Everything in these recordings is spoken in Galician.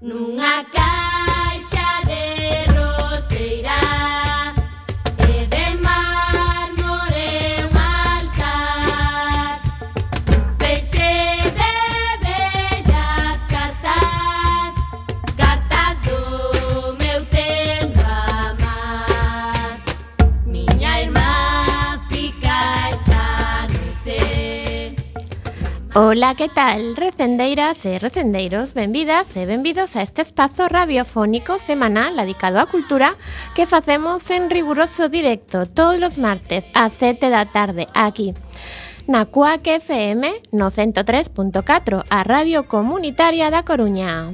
Nunha caixa de roseira Ola, que tal? Recendeiras e recendeiros, benvidas e benvidos a este espazo radiofónico semanal dedicado á cultura que facemos en riguroso directo todos os martes a 7 da tarde aquí na CUAC FM no 103.4, a Radio Comunitaria da Coruña.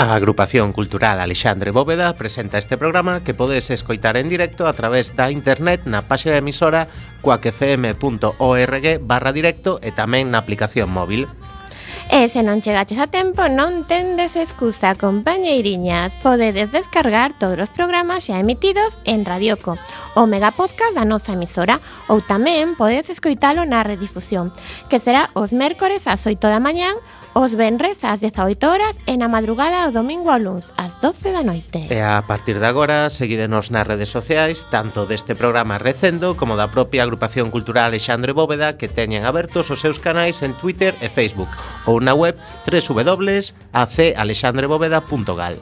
A agrupación cultural Alexandre Bóveda presenta este programa que podes escoitar en directo a través da internet na páxina emisora coacfm.org barra directo e tamén na aplicación móvil. E se non chegaches a tempo, non tendes excusa, compañeiriñas. Podedes descargar todos os programas xa emitidos en Radioco, o megapodcast da nosa emisora, ou tamén podedes escoitalo na redifusión, que será os mércores ás 8 da mañán os venres ás 18 horas e na madrugada o domingo ao luns ás 12 da noite. E a partir de agora, seguídenos nas redes sociais, tanto deste programa Recendo como da propia agrupación cultural Alexandre Bóveda que teñen abertos os seus canais en Twitter e Facebook ou na web www.acalexandrebóveda.gal.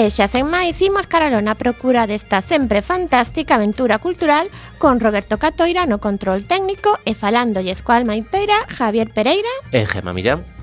E xa sen máis, imos caralo na procura desta sempre fantástica aventura cultural con Roberto Catoira no control técnico e falándolles coa almaiteira Javier Pereira e Gema Millán.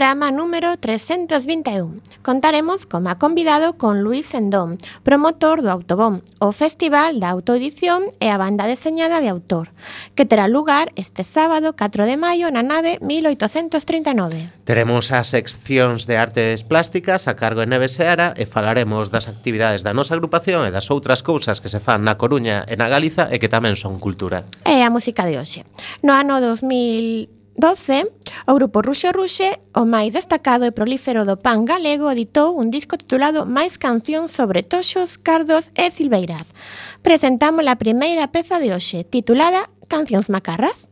programa número 321. Contaremos como convidado con Luis Endón, promotor do Autobón, o Festival da Autoedición e a banda deseñada de autor, que terá lugar este sábado 4 de maio na nave 1839. Teremos as seccións de artes plásticas a cargo de Neve Seara e falaremos das actividades da nosa agrupación e das outras cousas que se fan na Coruña e na Galiza e que tamén son cultura. E a música de hoxe. No ano 2000 2012, o grupo Ruxo Ruxe, o máis destacado e prolífero do pan galego, editou un disco titulado Mais cancións sobre toxos, cardos e silveiras. Presentamos a primeira peza de hoxe, titulada Cancións Macarras.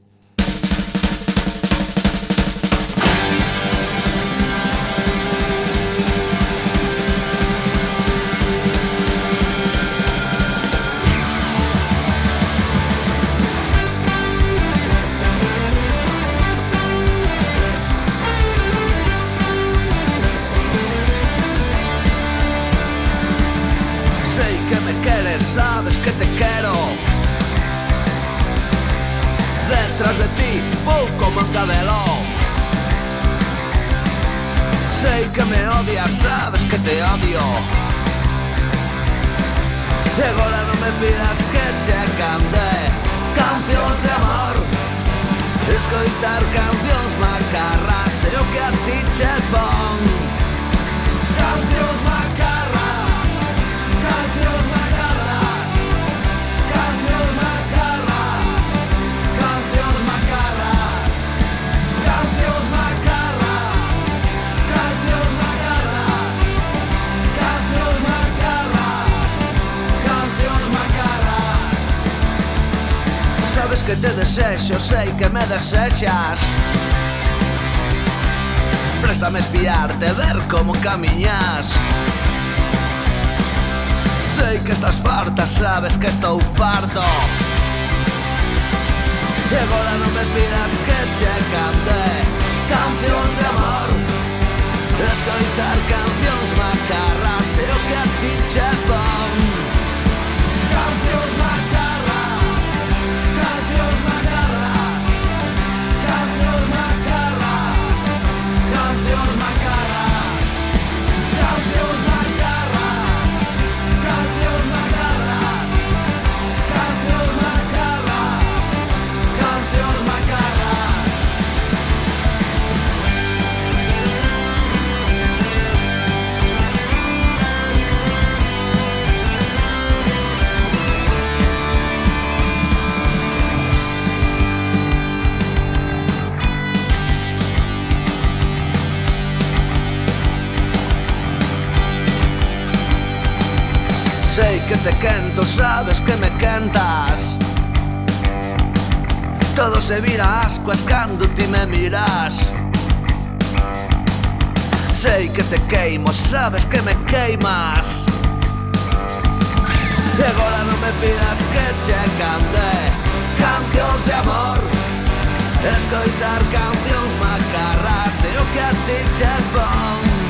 que me desechas Préstame espiarte, ver como camiñas Sei que estás farta, sabes que estou farto. E agora non me pidas que che cante Cancións de amor. Escoitar cancións macarras E o que a ti che pon. Cancións macarras se vira ascuas cando ti me miras Sei que te queimo, sabes que me queimas. E agora non me pidas que che cante Cancións de amor. Escoitar cancións macarras E o que a ti che pon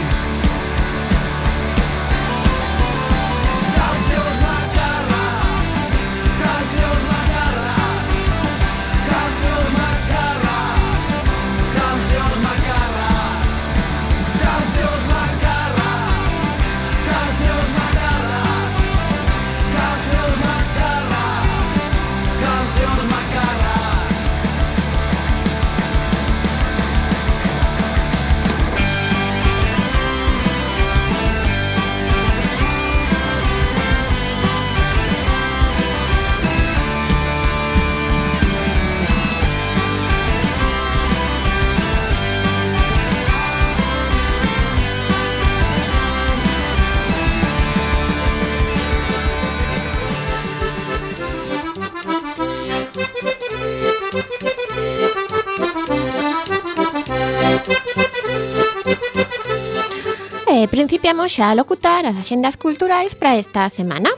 principiamos xa a locutar as axendas culturais para esta semana.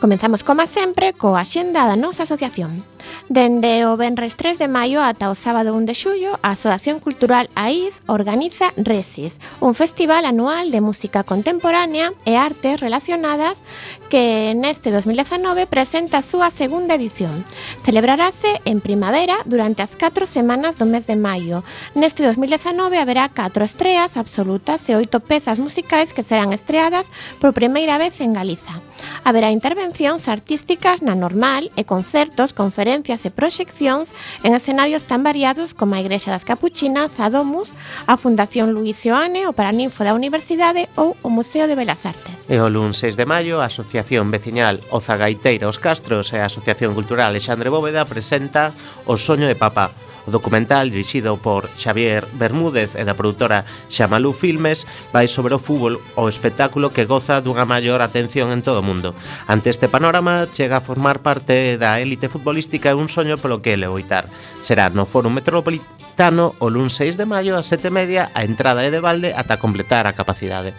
Comenzamos, como sempre, coa axenda da nosa asociación. Dende o Benres 3 de maio ata o sábado 1 de xullo, a Asociación Cultural AIS organiza Resis, un festival anual de música contemporánea e artes relacionadas que neste 2019 presenta a súa segunda edición. Celebrarase en primavera durante as 4 semanas do mes de maio. Neste 2019 haberá 4 estreas absolutas e 8 pezas musicais que serán estreadas por primeira vez en Galiza. Haberá intervencións artísticas na normal e concertos, conferencias e proxeccións en escenarios tan variados como a Igrexa das Capuchinas, a Domus, a Fundación Luis Ioane, o Paraninfo da Universidade ou o Museo de Belas Artes. E o lun 6 de maio, a Asociación Veciñal Ozagaiteira Os Castros e a Asociación Cultural Alexandre Bóveda presenta O Soño de Papa, O documental, dirixido por Xavier Bermúdez e da produtora Xamalú Filmes, vai sobre o fútbol o espectáculo que goza dunha maior atención en todo o mundo. Ante este panorama, chega a formar parte da élite futbolística e un soño polo que leoitar. Será no Fórum Metropolitano o lun 6 de maio a 7 media a entrada é de balde ata completar a capacidade.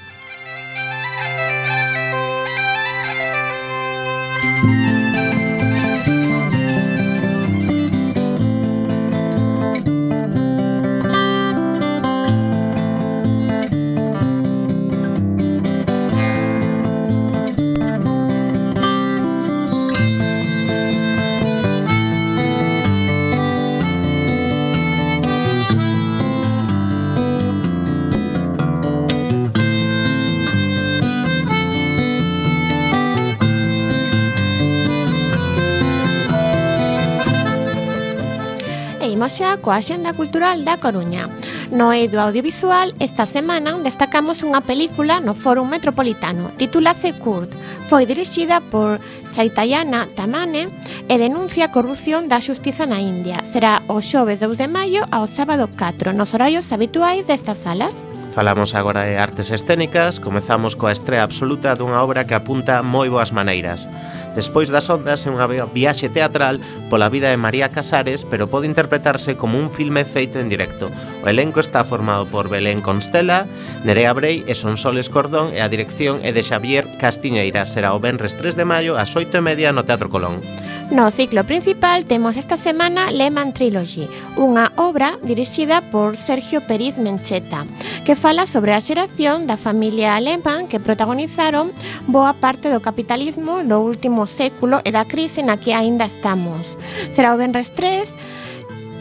Imos xa coa Xenda Cultural da Coruña. No eido audiovisual, esta semana destacamos unha película no Fórum Metropolitano, titulase Kurt. Foi dirixida por Chaitayana Tamane e denuncia a corrupción da xustiza na India. Será o xoves 2 de maio ao sábado 4, nos horarios habituais destas salas. Falamos agora de artes escénicas, comezamos coa estrea absoluta dunha obra que apunta moi boas maneiras. Despois das ondas é unha viaxe teatral pola vida de María Casares, pero pode interpretarse como un filme feito en directo. O elenco está formado por Belén Constela, Nerea Brei e Sonsoles Cordón e a dirección é de Xavier Castiñeira. Será o Benres 3 de maio ás 8 e media no Teatro Colón. No ciclo principal temos esta semana Lehman Trilogy, unha obra dirixida por Sergio Periz Mencheta, que fala sobre a xeración da familia Lehman que protagonizaron boa parte do capitalismo no último século e da crise na que aínda estamos. Será o Benres 3,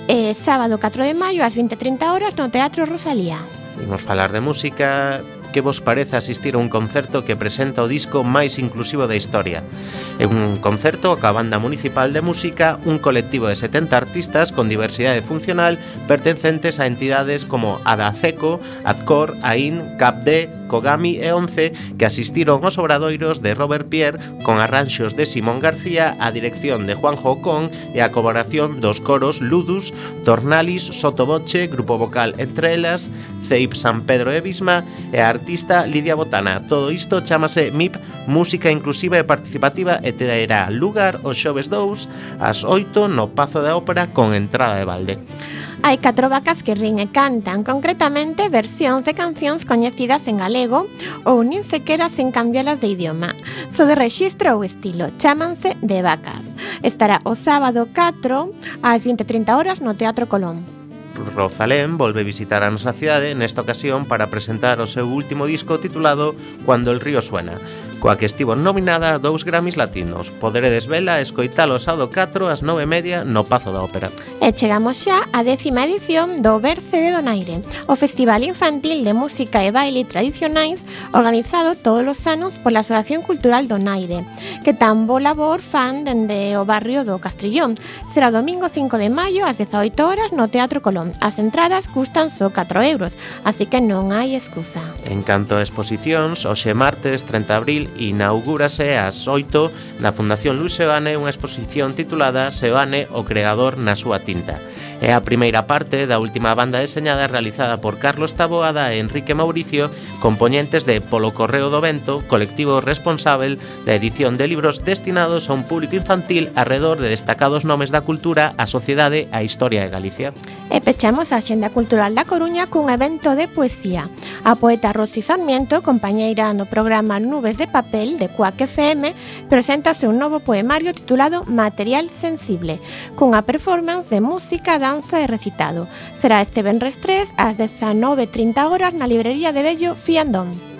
eh, sábado 4 de maio, ás 20.30 horas, no Teatro Rosalía. Imos falar de música, que vos parece asistir a un concerto que presenta o disco máis inclusivo da historia. É un concerto coa Banda Municipal de Música, un colectivo de 70 artistas con diversidade funcional pertencentes a entidades como Adaceco, Adcor, AIN, CAPD, Kogami e 11 que asistiron aos obradoiros de Robert Pierre con arranxos de Simón García, a dirección de Juan Jocón e a colaboración dos coros Ludus, Tornalis, Sotoboche, Grupo Vocal Entre Elas, Ceip San Pedro e Bisma e a artista Lidia Botana. Todo isto chamase MIP Música Inclusiva e Participativa e terá lugar o xoves 2 ás 8 no Pazo da Ópera con entrada de balde hai catro vacas que rin e cantan, concretamente versións de cancións coñecidas en galego ou nin sequera sen cambialas de idioma. So de rexistro ou estilo, chámanse de vacas. Estará o sábado 4 ás 20.30 horas no Teatro Colón. Rosalén volve visitar a nosa cidade nesta ocasión para presentar o seu último disco titulado Cuando el río suena coa que estivo nominada a dous Grammys latinos. Poderedes vela e escoitalo sábado 4 ás 9 media no Pazo da Ópera. E chegamos xa á décima edición do Berce de Donaire, o Festival Infantil de Música e Baile Tradicionais organizado todos os anos pola Asociación Cultural Donaire, que tan bo labor fan dende o barrio do Castrillón. Será domingo 5 de maio ás 18 horas no Teatro Colón. As entradas custan só 4 euros, así que non hai excusa. En canto a exposicións, hoxe martes 30 de abril inaugúrase ás 8 na Fundación Luis Sebane unha exposición titulada Sebane, o creador na súa tinta. É a primeira parte da última banda deseñada realizada por Carlos Taboada e Enrique Mauricio, compoñentes de Polo Correo do Vento, colectivo responsável da edición de libros destinados a un público infantil arredor de destacados nomes da cultura, a sociedade e a historia de Galicia. E pechamos a xenda cultural da Coruña cun evento de poesía. A poeta Rosy Sarmiento, compañeira no programa Nubes de Papel de Cuac FM, preséntase un novo poemario titulado Material Sensible, cunha performance de música, danza danza e recitado. Será este Benres 3 ás 19.30 horas na librería de Bello Fiandón.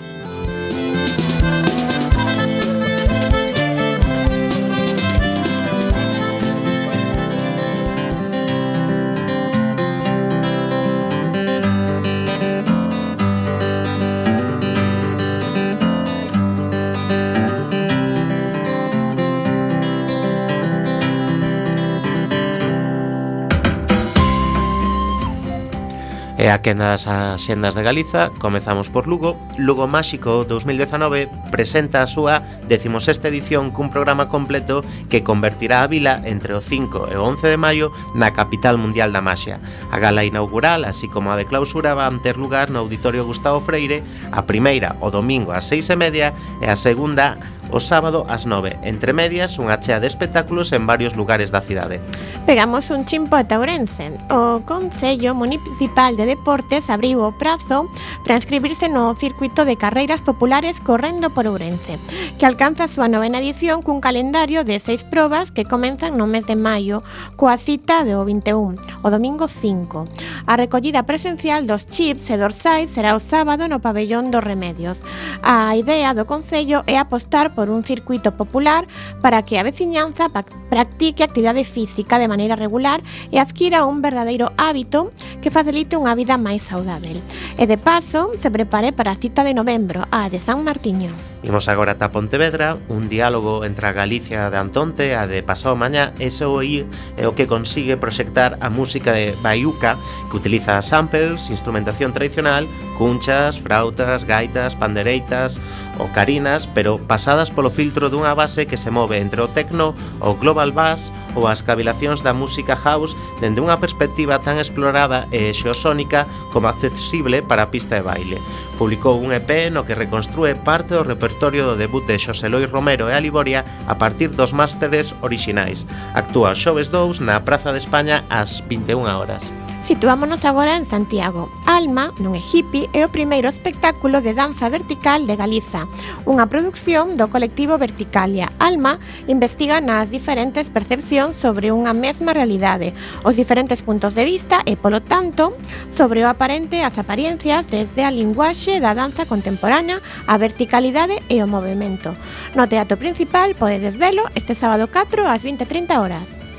E a quenda das axendas de Galiza Comezamos por Lugo. Lugo Máxico 2019 presenta a súa 16ª edición cun programa completo que convertirá a vila entre o 5 e o 11 de maio na capital mundial da maxia. A gala inaugural, así como a de clausura van ter lugar no Auditorio Gustavo Freire a primeira o domingo ás 6 e media e a segunda o sábado ás 9. Entre medias, unha chea de espectáculos en varios lugares da cidade. Pegamos un chimpo a Taurense. O Concello Municipal de Deportes abriu o prazo para inscribirse no circuito de carreiras populares correndo por Ourense, que alcanza a súa novena edición cun calendario de seis probas que comenzan no mes de maio, coa cita do 21, o domingo 5. A recollida presencial dos chips e dorsais será o sábado no pabellón dos Remedios. A idea do Concello é apostar por un circuito popular para que a veciñanza practique actividade física de maneira regular e adquira un verdadeiro hábito que facilite unha vida máis saudável. E de paso, se prepare para a cita de novembro, a de San Martiño. Imos agora ata Pontevedra, un diálogo entre a Galicia de Antonte a de pasado mañá, eso é o que consigue proxectar a música de Baiuca, que utiliza samples, instrumentación tradicional, cunchas, frautas, gaitas, pandereitas, ocarinas, pero pasadas pasadas polo filtro dunha base que se move entre o techno, o global bass ou as cavilacións da música house dende unha perspectiva tan explorada e xeosónica como accesible para a pista de baile. Publicou un EP no que reconstrue parte do repertorio do debut de Xosé Loi Romero e Aliboria a partir dos másteres orixinais. Actúa xoves 2 na Praza de España ás 21 horas. Situámonos agora en Santiago. Alma, non é hippie, é o primeiro espectáculo de danza vertical de Galiza, unha produción do colectivo Verticalia. Alma investiga nas diferentes percepcións sobre unha mesma realidade, os diferentes puntos de vista e, polo tanto, sobre o aparente as apariencias desde a linguaxe da danza contemporánea, a verticalidade e o movimento. No teatro principal podedes velo este sábado 4 ás 20:30 horas.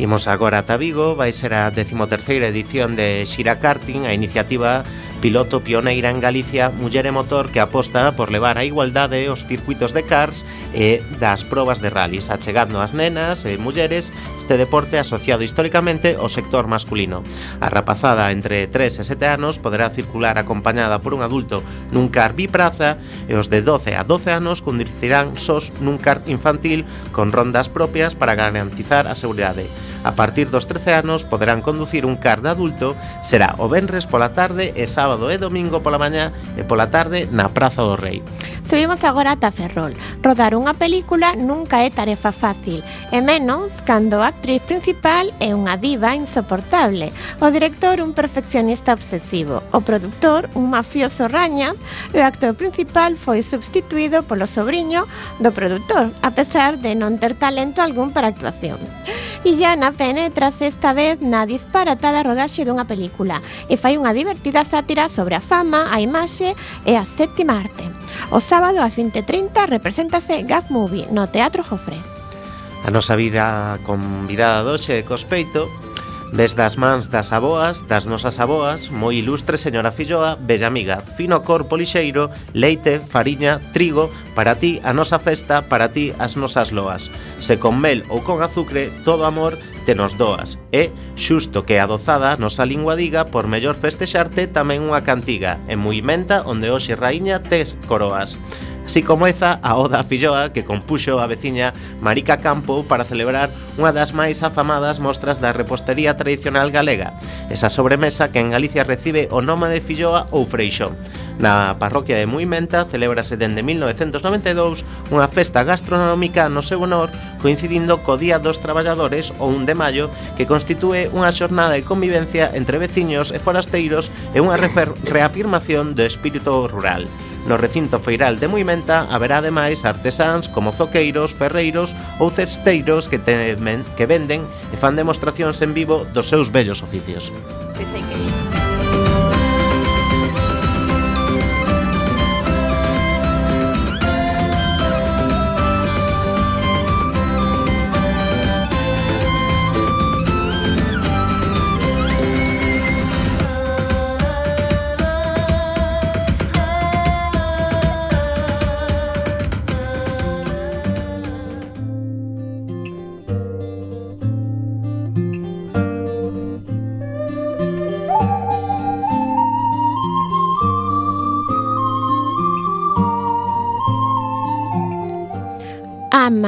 Imos agora a Vigo, vai ser a 13ª edición de Xira Karting, a iniciativa piloto pioneira en Galicia, muller e motor que aposta por levar a igualdade os circuitos de cars e das probas de rallies, achegando ás nenas e mulleres este deporte asociado históricamente ao sector masculino. A rapazada entre 3 e 7 anos poderá circular acompañada por un adulto nun car bipraza e os de 12 a 12 anos conducirán sós nun car infantil con rondas propias para garantizar a seguridade. A partir dos 13 anos poderán conducir un car de adulto, será o venres pola tarde e sábado sábado e domingo pola mañá e pola tarde na Praza do Rei. Subimos agora ata Ferrol. Rodar unha película nunca é tarefa fácil, e menos cando a actriz principal é unha diva insoportable, o director un perfeccionista obsesivo, o produtor un mafioso rañas e o actor principal foi substituído polo sobrinho do produtor, a pesar de non ter talento algún para a actuación e Illana penetra esta vez na disparatada rodaxe dunha película e fai unha divertida sátira sobre a fama, a imaxe e a séptima arte. O sábado ás 20.30 represéntase Gag Movie no Teatro Jofre. A nosa vida convidada doxe de Cospeito Desde as mans das aboas, das nosas aboas, moi ilustre señora Filloa, bella amiga, fino cor polixeiro, leite, fariña, trigo, para ti a nosa festa, para ti as nosas loas. Se con mel ou con azucre, todo amor te nos doas. E, xusto que adozada, nosa lingua diga, por mellor festexarte tamén unha cantiga, en moi menta onde hoxe raíña tes coroas. Así comeza a Oda Filloa que compuxo a veciña Marica Campo para celebrar unha das máis afamadas mostras da repostería tradicional galega, esa sobremesa que en Galicia recibe o nome de Filloa ou Freixón. Na parroquia de Muimenta celébrase dende 1992 unha festa gastronómica no seu honor coincidindo co Día dos Traballadores o 1 de maio que constitúe unha xornada de convivencia entre veciños e forasteiros e unha reafirmación do espírito rural. No recinto feiral de Moimenta haberá ademais artesáns como zoqueiros, ferreiros ou cesteiros que, temen, que venden e fan demostracións en vivo dos seus bellos oficios. Pois hai que ir.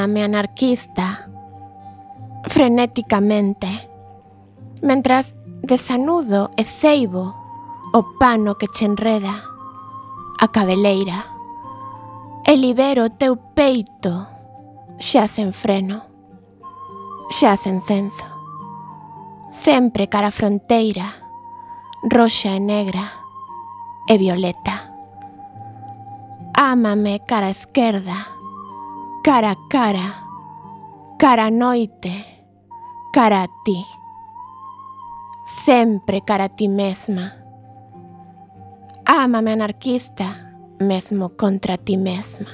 Ámame anarquista, frenéticamente, mentras desanudo e ceibo o pano que che enreda, a cabeleira, e libero o teu peito, xa sen freno, xa sen senso, sempre cara a fronteira, roxa e negra, e violeta. Ámame cara esquerda, cara a cara, cara noite, cara a ti. Sempre cara a ti mesma. Ámame anarquista, mesmo contra ti mesma.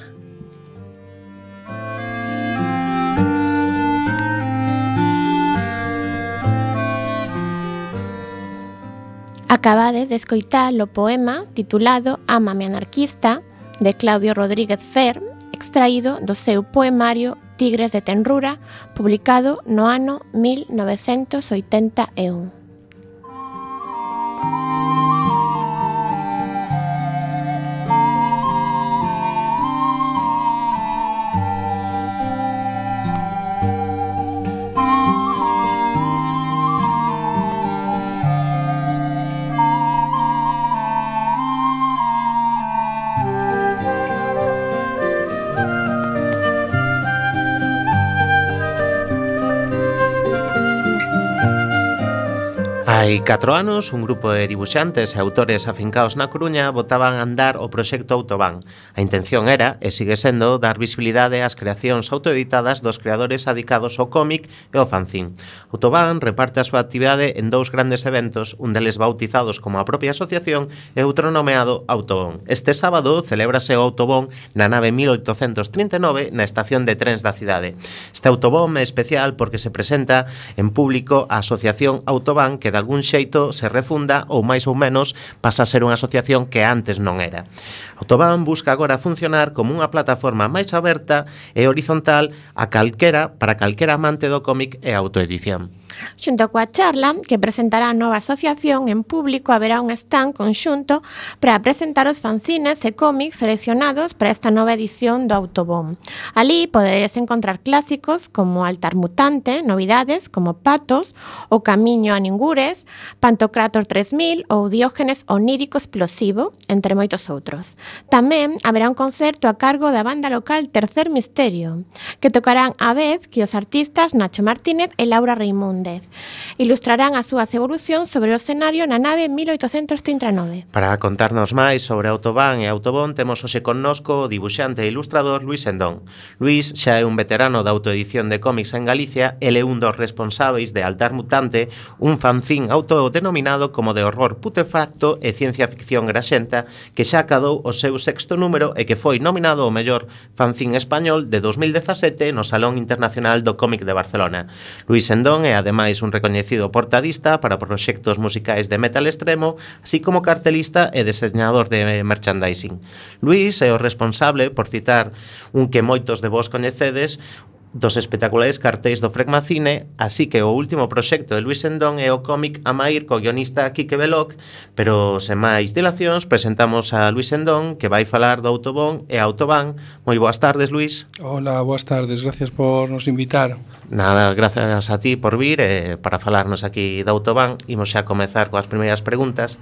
Acabades de escoitar o poema titulado Ámame anarquista de Claudio Rodríguez Fer extraído do seu poemario Tigres de Tenrura, publicado no ano 1981. Hai 4 anos, un grupo de dibuixantes e autores afincados na Coruña botaban a andar o proxecto Autobán. A intención era, e sigue sendo, dar visibilidade ás creacións autoeditadas dos creadores adicados ao cómic e ao fanzín. Autobán reparte a súa actividade en dous grandes eventos, un deles bautizados como a propia asociación e outro nomeado Autobón. Este sábado celébrase o Autobón na nave 1839 na estación de trens da cidade. Este Autobón é especial porque se presenta en público a Asociación Autobán que da algún xeito se refunda ou máis ou menos pasa a ser unha asociación que antes non era. Autobahn busca agora funcionar como unha plataforma máis aberta e horizontal a calquera para calquera amante do cómic e autoedición. Xunto coa charla, que presentará a nova asociación en público, haberá un stand conxunto para presentar os fanzines e cómics seleccionados para esta nova edición do Autobom. Alí podedes encontrar clásicos como Altar Mutante, novidades como Patos, O Camiño a Ningures, Pantocrator 3000 ou Diógenes Onírico Explosivo, entre moitos outros. Tamén haberá un concerto a cargo da banda local Tercer Misterio, que tocarán a vez que os artistas Nacho Martínez e Laura Reimúndez. Ilustrarán as súas evolucións sobre o escenario na nave 1839. Para contarnos máis sobre Autobán e Autobón, temos hoxe connosco o dibuixante e ilustrador Luis Endón. Luis xa é un veterano da autoedición de cómics en Galicia e é un dos responsáveis de Altar Mutante, un fanzín autodenominado como de horror putefacto e ciencia ficción graxenta que xa acadou os seu sexto número e que foi nominado o mellor fanzín español de 2017 no Salón Internacional do Cómic de Barcelona. Luis Endón é ademais un recoñecido portadista para proxectos musicais de metal extremo, así como cartelista e deseñador de eh, merchandising. Luis é o responsable, por citar un que moitos de vos coñecedes, dos espectaculares cartéis do Fregmacine, así que o último proxecto de Luis Endón é o cómic Amair co guionista Quique Beloc, pero sen máis dilacións presentamos a Luis Endón que vai falar do Autobón e Autobán. Moi boas tardes, Luis. Hola, boas tardes, gracias por nos invitar. Nada, gracias a ti por vir eh, para falarnos aquí do Autobán. Imos xa comezar coas primeiras preguntas.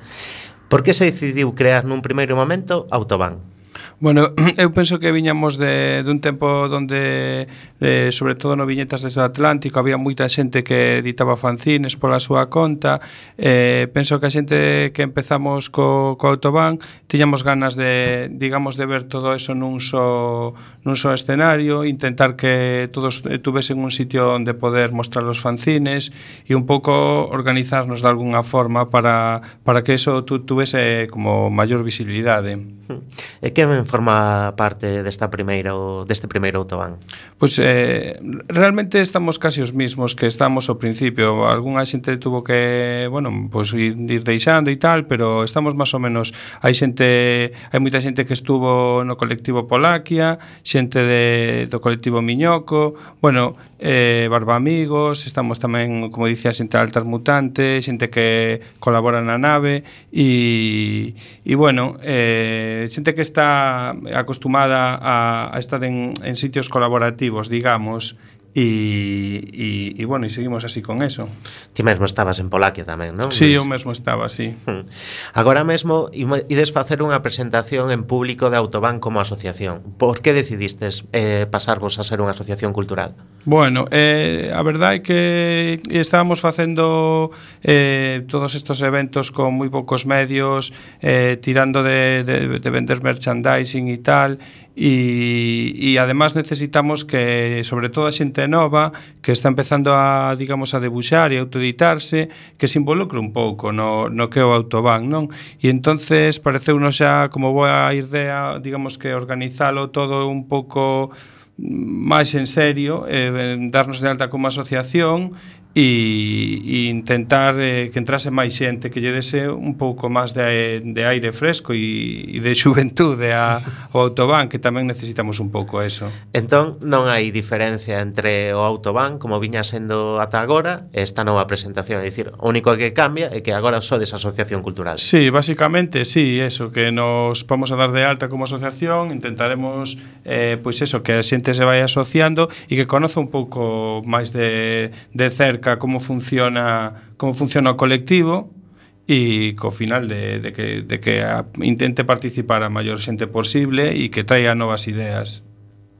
Por que se decidiu crear nun primeiro momento Autobán? Bueno, eu penso que viñamos de, de un tempo donde, de, sobre todo no Viñetas desde o Atlántico, había moita xente que editaba fanzines pola súa conta. Eh, penso que a xente que empezamos co, co Autobán tiñamos ganas de, digamos, de ver todo eso nun só, nun só escenario, intentar que todos tuvesen un sitio onde poder mostrar os fanzines e un pouco organizarnos de algunha forma para, para que eso tu, tuvese como maior visibilidade. E que forma parte desta primeira deste primeiro autobán? Pois eh, realmente estamos casi os mismos que estamos ao principio. Algúnha xente tuvo que, bueno, pois ir, ir deixando e tal, pero estamos máis ou menos hai xente, hai moita xente que estuvo no colectivo Polaquia, xente de, do colectivo Miñoco, bueno, eh, Barba Amigos, estamos tamén, como dicía, xente altas mutantes, xente que colabora na nave e, e bueno, eh, xente que está acostumada a, a estar en, en sitios colaborativos, digamos, E, e, e bueno, e seguimos así con eso. Ti mesmo estabas en Polaquia tamén, non? Sí, eu mesmo estaba, sí. Hmm. Agora mesmo ides facer unha presentación en público de Autobán como asociación. Por que decidistes eh, pasarvos a ser unha asociación cultural? Bueno, eh, a verdade é que estábamos facendo eh, todos estos eventos con moi poucos medios, eh, tirando de, de, de vender merchandising e tal, e, e además necesitamos que sobre todo a xente nova que está empezando a digamos a debuxar e autoeditarse que se involucre un pouco no, no que é o autobán non? E entonces pareceunos xa como boa idea digamos que organizalo todo un pouco mm, máis en serio, eh, darnos de alta como asociación e, e intentar eh, que entrase máis xente que lle dese un pouco máis de, de aire fresco e, e de xuventude a, ao autobán que tamén necesitamos un pouco eso. Entón non hai diferencia entre o autobán como viña sendo ata agora e esta nova presentación. É dicir, o único que cambia é que agora só desasociación cultural. Sí, basicamente sí, eso que nos vamos a dar de alta como asociación intentaremos eh, pois eso, que a xente se vai asociando e que conoce un pouco máis de, de cerca explica como funciona como funciona o colectivo e co final de, de que, de que a, intente participar a maior xente posible e que traia novas ideas.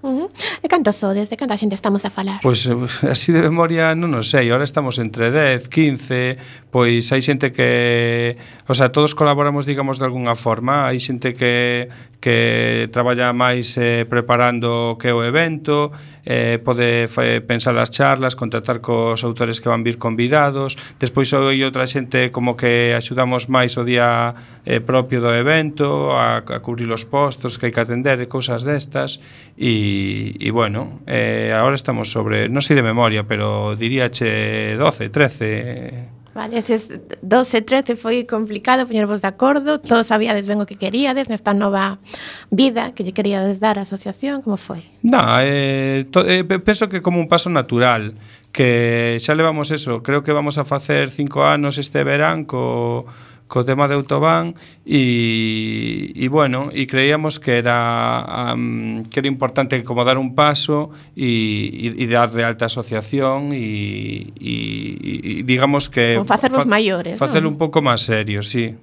Uh -huh. E cantos sodes? De canta xente estamos a falar? Pois así de memoria non o sei, ahora estamos entre 10, 15, pois hai xente que, o sea, todos colaboramos, digamos, de algunha forma, hai xente que que traballa máis eh, preparando que o evento, eh, pode fe, pensar as charlas, contratar cos autores que van vir convidados, despois hai outra xente como que axudamos máis o día eh, propio do evento, a, a cubrir os postos que hai que atender e cousas destas, e, e bueno, eh, agora estamos sobre, non sei de memoria, pero diríache 12, 13 Vale, eses 12, 13 foi complicado poñervos de acordo, todos sabíades ben o que queríades nesta nova vida que lle queríades dar á asociación, como foi? Na, eh, to, eh, penso que como un paso natural, que xa levamos eso, creo que vamos a facer cinco anos este verán co co tema de autobán e, e bueno, e creíamos que era um, que era importante como dar un paso e, e, e dar de alta asociación e, e, e digamos que como facernos fa, maiores, facer ¿no? un pouco máis serio, sí.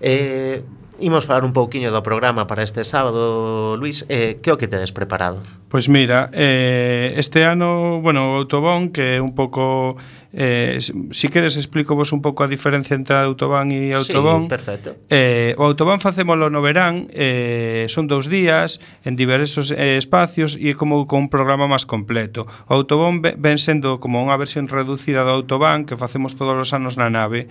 Eh, imos falar un pouquiño do programa para este sábado, Luis. Eh, que o que tedes preparado? Pois mira, eh, este ano, bueno, o Autobón, que é un pouco Eh, si queres explico vos un pouco a diferencia entre autobán e autobón. Sí, perfecto. Eh, o autobán facémolo no verán, eh, son dous días en diversos eh, espacios e como con un programa máis completo. O autobón ven sendo como unha versión reducida do autobán que facemos todos os anos na nave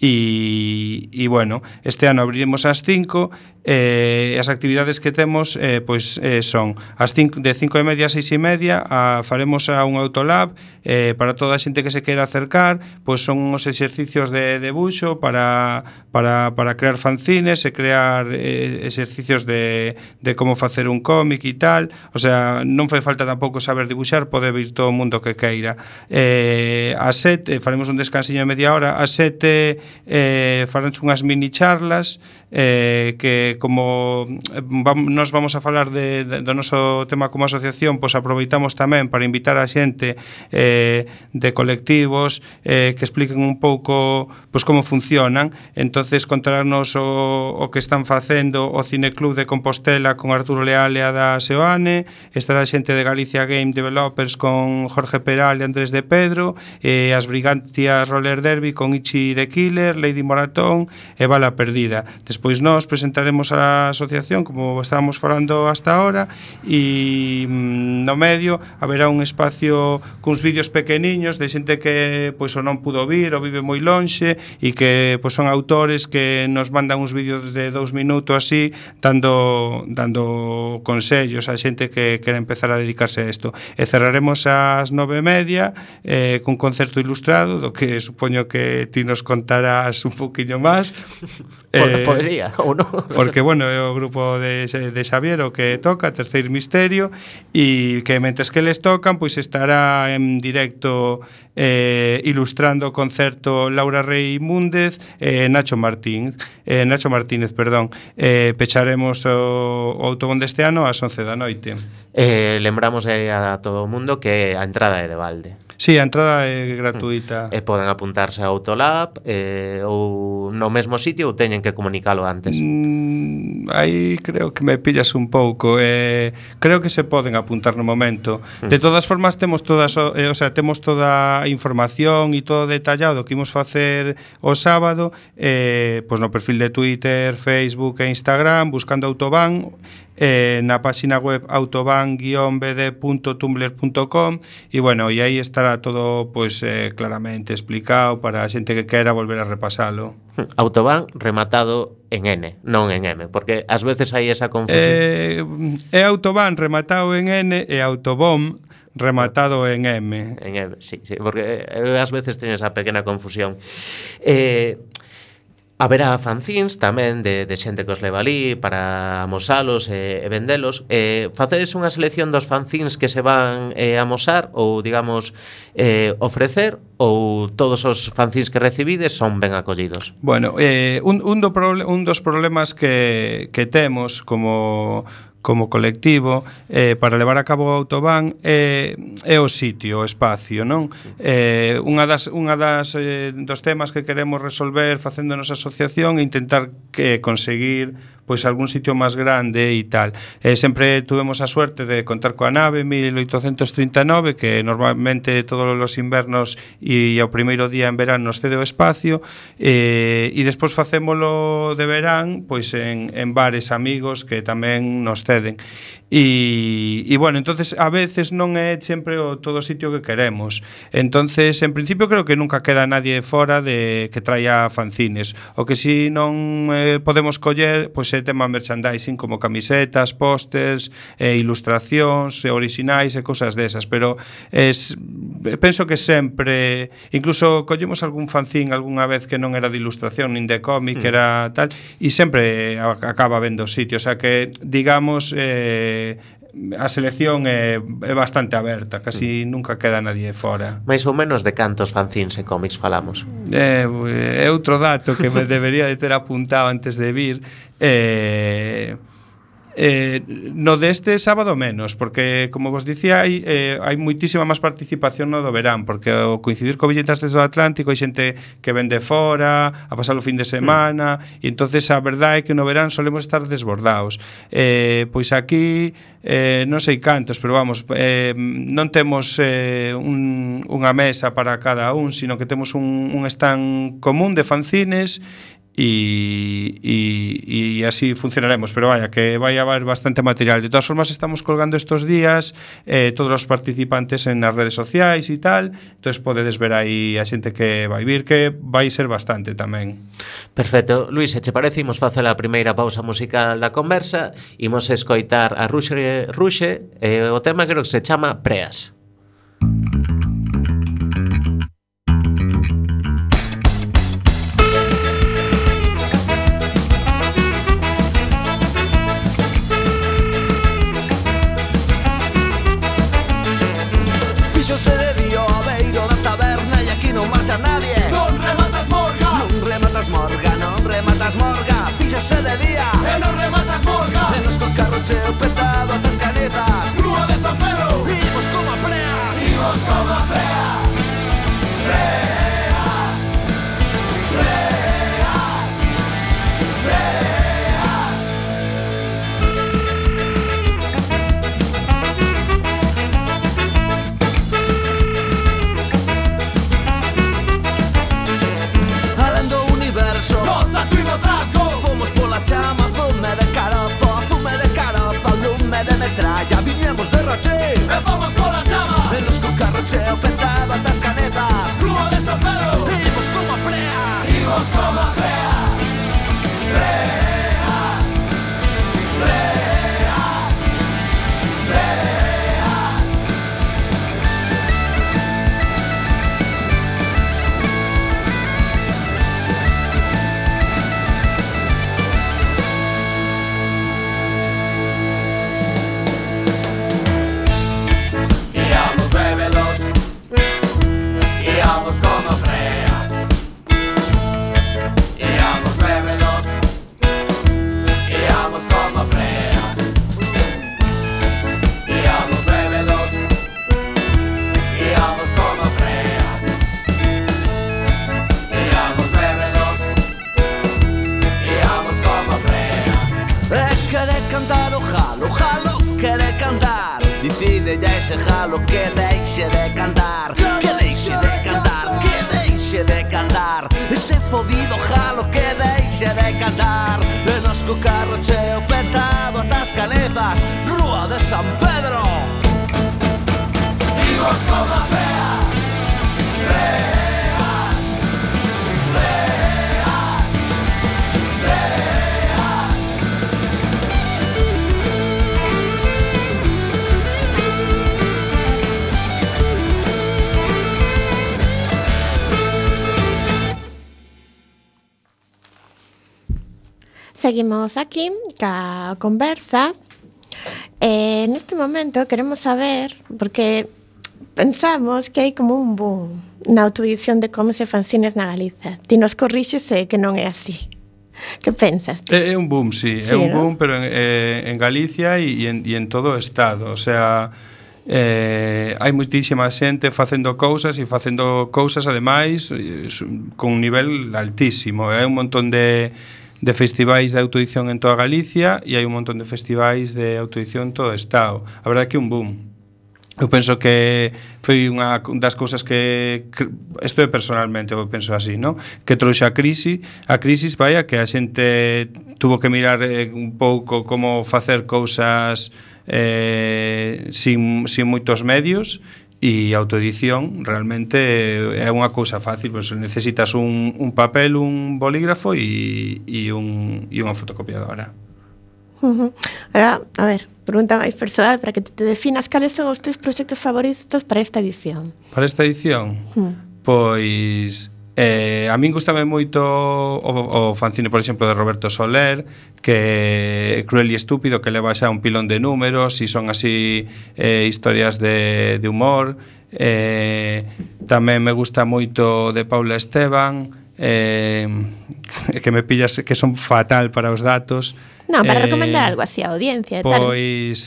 e, e bueno, este ano abriremos ás 5 e eh, as actividades que temos eh, pois eh, son as 5 de 5 e media a 6 e media a, faremos a un autolab eh, para toda a xente que se queira acercar pois son uns exercicios de, de buxo para, para, para crear fanzines e crear eh, exercicios de, de como facer un cómic e tal. O sea, non fai falta tampouco saber dibuixar, pode vir todo o mundo que queira. Eh, a sete, faremos un descansiño de media hora a sete eh, faranche unhas mini charlas eh, que como mm, vamos, nos vamos a falar de, de, do noso tema como asociación pois aproveitamos tamén para invitar a xente eh, de colectivos eh, que expliquen un pouco pois como funcionan. Entonces contarnos o, o que están facendo o Cineclub de Compostela con Arturo Leal e da Seoane estará a xente de Galicia Game Developers con Jorge Peral e Andrés de Pedro e eh, as Brigantias Roller Derby con Ichi de Quile Miller, Lady Moratón e Bala Perdida. Despois nós presentaremos a asociación, como estábamos falando hasta ahora, e mm, no medio haberá un espacio cuns vídeos pequeniños de xente que pois o non pudo vir ou vive moi lonxe e que pois son autores que nos mandan uns vídeos de dous minutos así dando dando consellos a xente que quere empezar a dedicarse a isto. E cerraremos ás nove e media eh, cun concerto ilustrado do que supoño que ti nos contarás falarás un poquinho máis. eh, Podría, ou non. porque, bueno, é o grupo de, de Xavier o que toca, Terceiro Misterio, e que mentes que les tocan, pois estará en directo eh, ilustrando o concerto Laura Rey Múndez e eh, Nacho Martín, eh, Nacho Martínez, perdón. Eh, pecharemos o, o autobón deste ano ás 11 da noite. Eh, lembramos eh, a todo o mundo que a entrada é de balde. Sí, a entrada é gratuita. Mm. E poden apuntarse ao Autolab eh, ou no mesmo sitio ou teñen que comunicalo antes? Mm, aí creo que me pillas un pouco. Eh, creo que se poden apuntar no momento. Mm. De todas formas temos todas, eh, o sea, temos toda a información e todo detallado que imos facer o sábado eh, pois no perfil de Twitter, Facebook e Instagram buscando Autobán eh, na página web autoban-bd.tumblr.com e bueno, e aí estará todo pois eh, claramente explicado para a xente que quera volver a repasalo. Autoban rematado en N, non en M, porque ás veces hai esa confusión. Eh, eh é autoban rematado en N eh, e autobom rematado en M. En M, sí, sí porque eh, ás veces teño esa pequena confusión. Eh, Haberá fanzins tamén de, de xente que os leva ali para amosalos e, e vendelos. Eh, facedes unha selección dos fanzins que se van eh, amosar ou, digamos, eh, ofrecer ou todos os fanzins que recibides son ben acollidos? Bueno, eh, un, un, do un dos problemas que, que temos como como colectivo eh, para levar a cabo o autobán eh, é o sitio, o espacio, non? Eh, unha das, unha das eh, dos temas que queremos resolver facendo a nosa asociación é intentar que conseguir pois algún sitio máis grande e tal. Eh, sempre tuvemos a suerte de contar coa nave 1839, que normalmente todos os invernos e ao primeiro día en verán nos cede o espacio, eh, e despois facémolo de verán pois en, en bares amigos que tamén nos ceden. E, e bueno, entonces a veces non é sempre o todo o sitio que queremos. Entonces, en principio creo que nunca queda nadie fora de que traia fanzines. O que si non eh, podemos coller, pois é tema merchandising como camisetas, pósters, eh, ilustracións, eh, orixinais e cousas desas, pero es penso que sempre incluso collemos algún fanzín algunha vez que non era de ilustración nin de cómic, mm. era tal, e sempre acaba vendo sitio, o sea que digamos eh a selección é, é bastante aberta, casi mm. nunca queda nadie fora. Mais ou menos de cantos fanzins e cómics falamos? É, é outro dato que me debería de ter apuntado antes de vir. Eh, Eh, no deste sábado menos, porque como vos dicía, hai, eh, hai moitísima máis participación no do verán, porque o coincidir co billetas desde o Atlántico hai xente que vende fora, a pasar o fin de semana, mm. e entonces a verdade é que no verán solemos estar desbordados. Eh, pois aquí eh, non sei cantos, pero vamos, eh, non temos eh, un, unha mesa para cada un, sino que temos un, un stand común de fanzines e, e, e así funcionaremos. Pero vaya que vai a haber bastante material. De todas formas estamos colgando estos días eh, todos os participantes en as redes sociais e tal. Entonces podedes ver aí a xente que vai vir que vai ser bastante tamén. Perfecto, Luis, e che parece imos facer a primeira pausa musical da conversa. Imos escoitar a Ruxe, Ruxe eh, o tema creo que se chama Preas. rematas morga, fíxose de día. E non rematas morga. Venos con carro cheo petado atas canizas Rúa de San Pedro. Imos como a preas Imos como a preas Seguimos aquí ca conversa eh, neste momento queremos saber porque pensamos que hai como un boom na autoedición de cómics e fanzines na Galiza. Ti nos corrixes e que non é así. Que pensas? Ti? É, é un boom, sí, sí é un ¿no? boom, pero en, eh, en Galicia e en, e en todo o estado, o sea, eh, hai moitísima xente facendo cousas e facendo cousas ademais eh, con un nivel altísimo, hai un montón de de festivais de autoedición en toda Galicia e hai un montón de festivais de autoedición en todo o Estado. A verdade é que un boom. Eu penso que foi unha das cousas que isto é personalmente, eu penso así, no? Que trouxe a crise, a crisis vai a que a xente tuvo que mirar eh, un pouco como facer cousas eh, sin, sin moitos medios E autoedición realmente é unha cousa fácil, pois necesitas un, un papel, un bolígrafo e, e, un, e unha fotocopiadora. Ahora, a ver, pregunta máis personal para que te definas cales son os teus proxectos favoritos para esta edición. Para esta edición? Uh. Pois Eh, a min gustame moito o, o fanzine, por exemplo, de Roberto Soler, que Cruel e Estúpido, que leva xa un pilón de números, si son así eh, historias de, de humor. Eh, tamén me gusta moito de Paula Esteban, eh, que me pillas que son fatal para os datos, Non, para eh, recomendar algo así a audiencia Pois,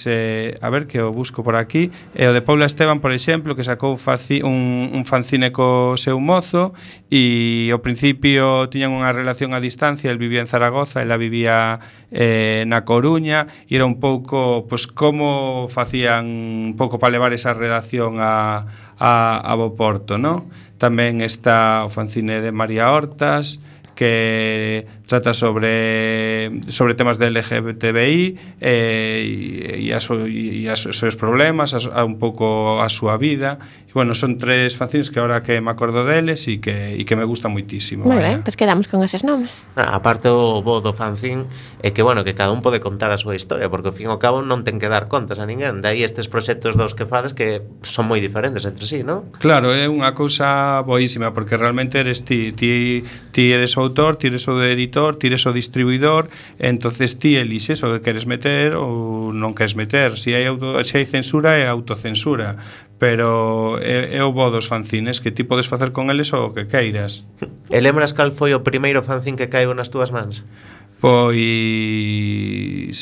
tal. eh, a ver que o busco por aquí E eh, o de Paula Esteban, por exemplo Que sacou faci, un, un fanzine co seu mozo E ao principio tiñan unha relación a distancia El vivía en Zaragoza, ela vivía eh, na Coruña E era un pouco, pois, como facían Un pouco para levar esa relación a, a, a Boporto, non? Tamén está o fanzine de María Hortas que trata sobre, sobre temas de LGBTI eh, e, a e as, os seus problemas, a, a un pouco a súa vida. E, bueno, son tres fanzines que ahora que me acordo deles e que, e que me gusta moitísimo. Moi ben, pois pues quedamos con eses nomes. Ah, aparte o bo do fanzín é que, bueno, que cada un pode contar a súa historia, porque ao fin e ao cabo non ten que dar contas a ninguén. De aí estes proxectos dos que falas que son moi diferentes entre sí, non? Claro, é unha cousa boísima, porque realmente eres ti, ti, ti eres o o autor, tires o de editor, tires o distribuidor, entonces ti elixes o que queres meter ou non queres meter. Se hai, auto, se hai censura é autocensura, pero é, é o bo dos fanzines que ti podes facer con eles o que queiras. E lembras cal foi o primeiro fanzine que caiu nas túas mans? Pois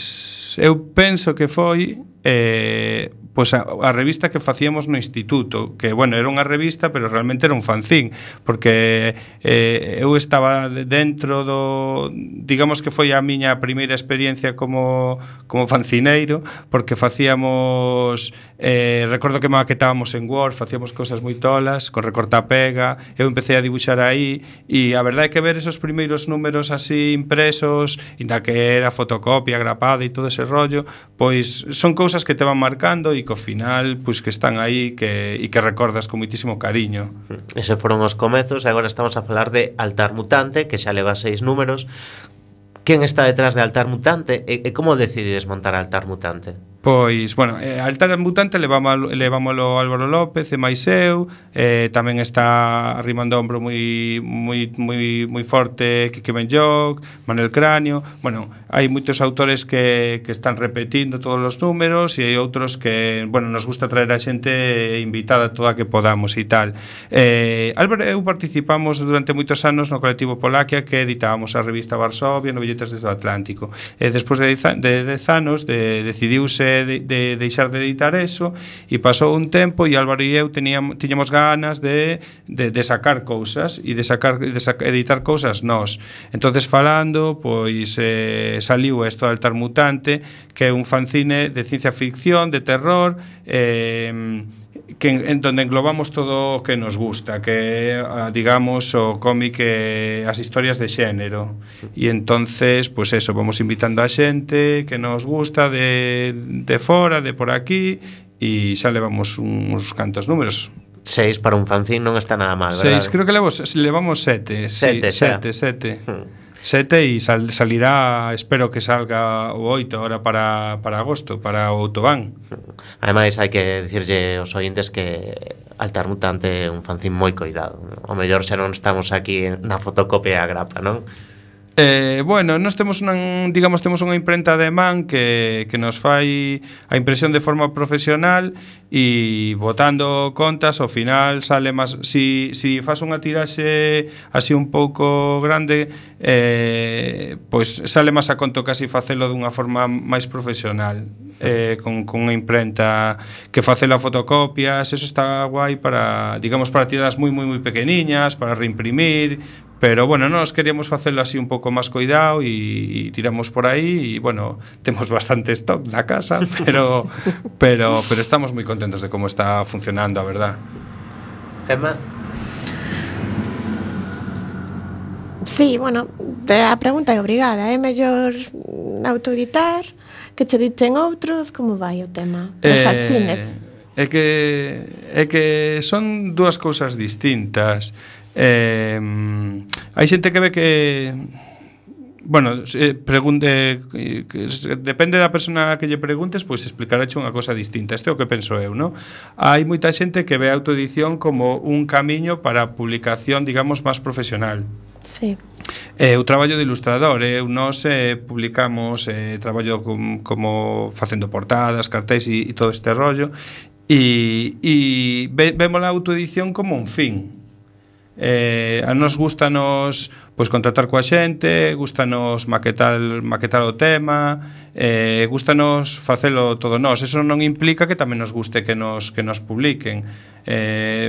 eu penso que foi eh, pois a, a revista que facíamos no instituto, que bueno, era unha revista, pero realmente era un fanzín, porque eh, eu estaba dentro do, digamos que foi a miña primeira experiencia como como fancineiro, porque facíamos eh, recordo que maquetábamos en Word, facíamos cousas moi tolas, con recorta pega, eu empecé a dibuixar aí e a verdade é que ver esos primeiros números así impresos, inda que era fotocopia, grapada e todo ese rollo, pois son cousas que te van marcando e e que ao final pois que están aí que, e que recordas con moitísimo cariño. Ese foron os comezos e agora estamos a falar de Altar Mutante que xa leva seis números. Quen está detrás de Altar Mutante e, e como decidides montar Altar Mutante? Pois, bueno, eh, Altar Mutante levámolo, levámolo Álvaro López e máis eu eh, Tamén está arrimando ombro moi, moi, moi, moi forte Quique Benlloc, Manuel Cráneo Bueno, hai moitos autores que, que están repetindo todos os números E hai outros que, bueno, nos gusta traer a xente invitada toda que podamos e tal. Eh, Álvaro eu participamos durante moitos anos no colectivo Polaquia Que editábamos a revista Varsovia no Billetes desde o Atlántico. E eh, despois de 10 de anos de, decidiuse de, de deixar de editar eso e pasou un tempo e Álvaro e eu teníamos, tiñamos ganas de, de, de sacar cousas e de, sacar, de sac, editar cousas nós. Entonces falando pois eh, saliu isto de Altar Mutante que é un fanzine de ciencia ficción, de terror eh, que en donde englobamos todo o que nos gusta, que ah, digamos o cómic e as historias de xénero. E entonces, pois pues eso, vamos invitando a xente que nos gusta de, de fora, de por aquí e xa levamos uns cantos números. 6 para un fanzine non está nada mal, verdade? 6, creo que levamos, levamos sete. Sete, sí, sete, sete. Hmm. 7 e sal, salirá, espero que salga o 8 ahora para, para agosto, para o autobán. Ademais, hai que dicirlle aos ointes que Alternutante é un fanzín moi coidado. O mellor xa non estamos aquí na fotocopia a grapa, non? Eh, bueno, nós temos unha, digamos, temos unha imprenta de man que, que nos fai a impresión de forma profesional e botando contas ao final sale máis si, si faz unha tiraxe así un pouco grande eh, pois sale máis a conto casi facelo dunha forma máis profesional eh, con, con unha imprenta que facelo a fotocopias eso está guai para, digamos, para tiradas moi moi moi pequeniñas para reimprimir Pero, bueno, nos queríamos facelo así un pouco máis coidado e, e tiramos por aí e, bueno, temos bastante stock na casa, pero, pero, pero estamos moi contentos de como está funcionando, a verdad. Gemma? Sí, bueno, a pregunta é obrigada, é mellor autoeditar que che dicen outros, como vai o tema? Os eh... É que, é que son dúas cousas distintas. Eh, hai xente que ve que Bueno, eh, pregunte eh, que, depende da persona que lle preguntes, pois explicaráche unha cosa distinta. Este é o que penso eu, non? Hai moita xente que ve a autoedición como un camiño para a publicación, digamos, máis profesional. Sí. Eh, o traballo de ilustrador, eh, nós eh, publicamos, eh, traballo com, como facendo portadas, cartéis e, e todo este rollo, e, e ve, vemos a autoedición como un fin, Eh, a nos gustanos pois contratar coa xente, gustanos maquetar maquetar o tema, eh gustanos facelo todo nós. Eso non implica que tamén nos guste que nos que nos publiquen. Eh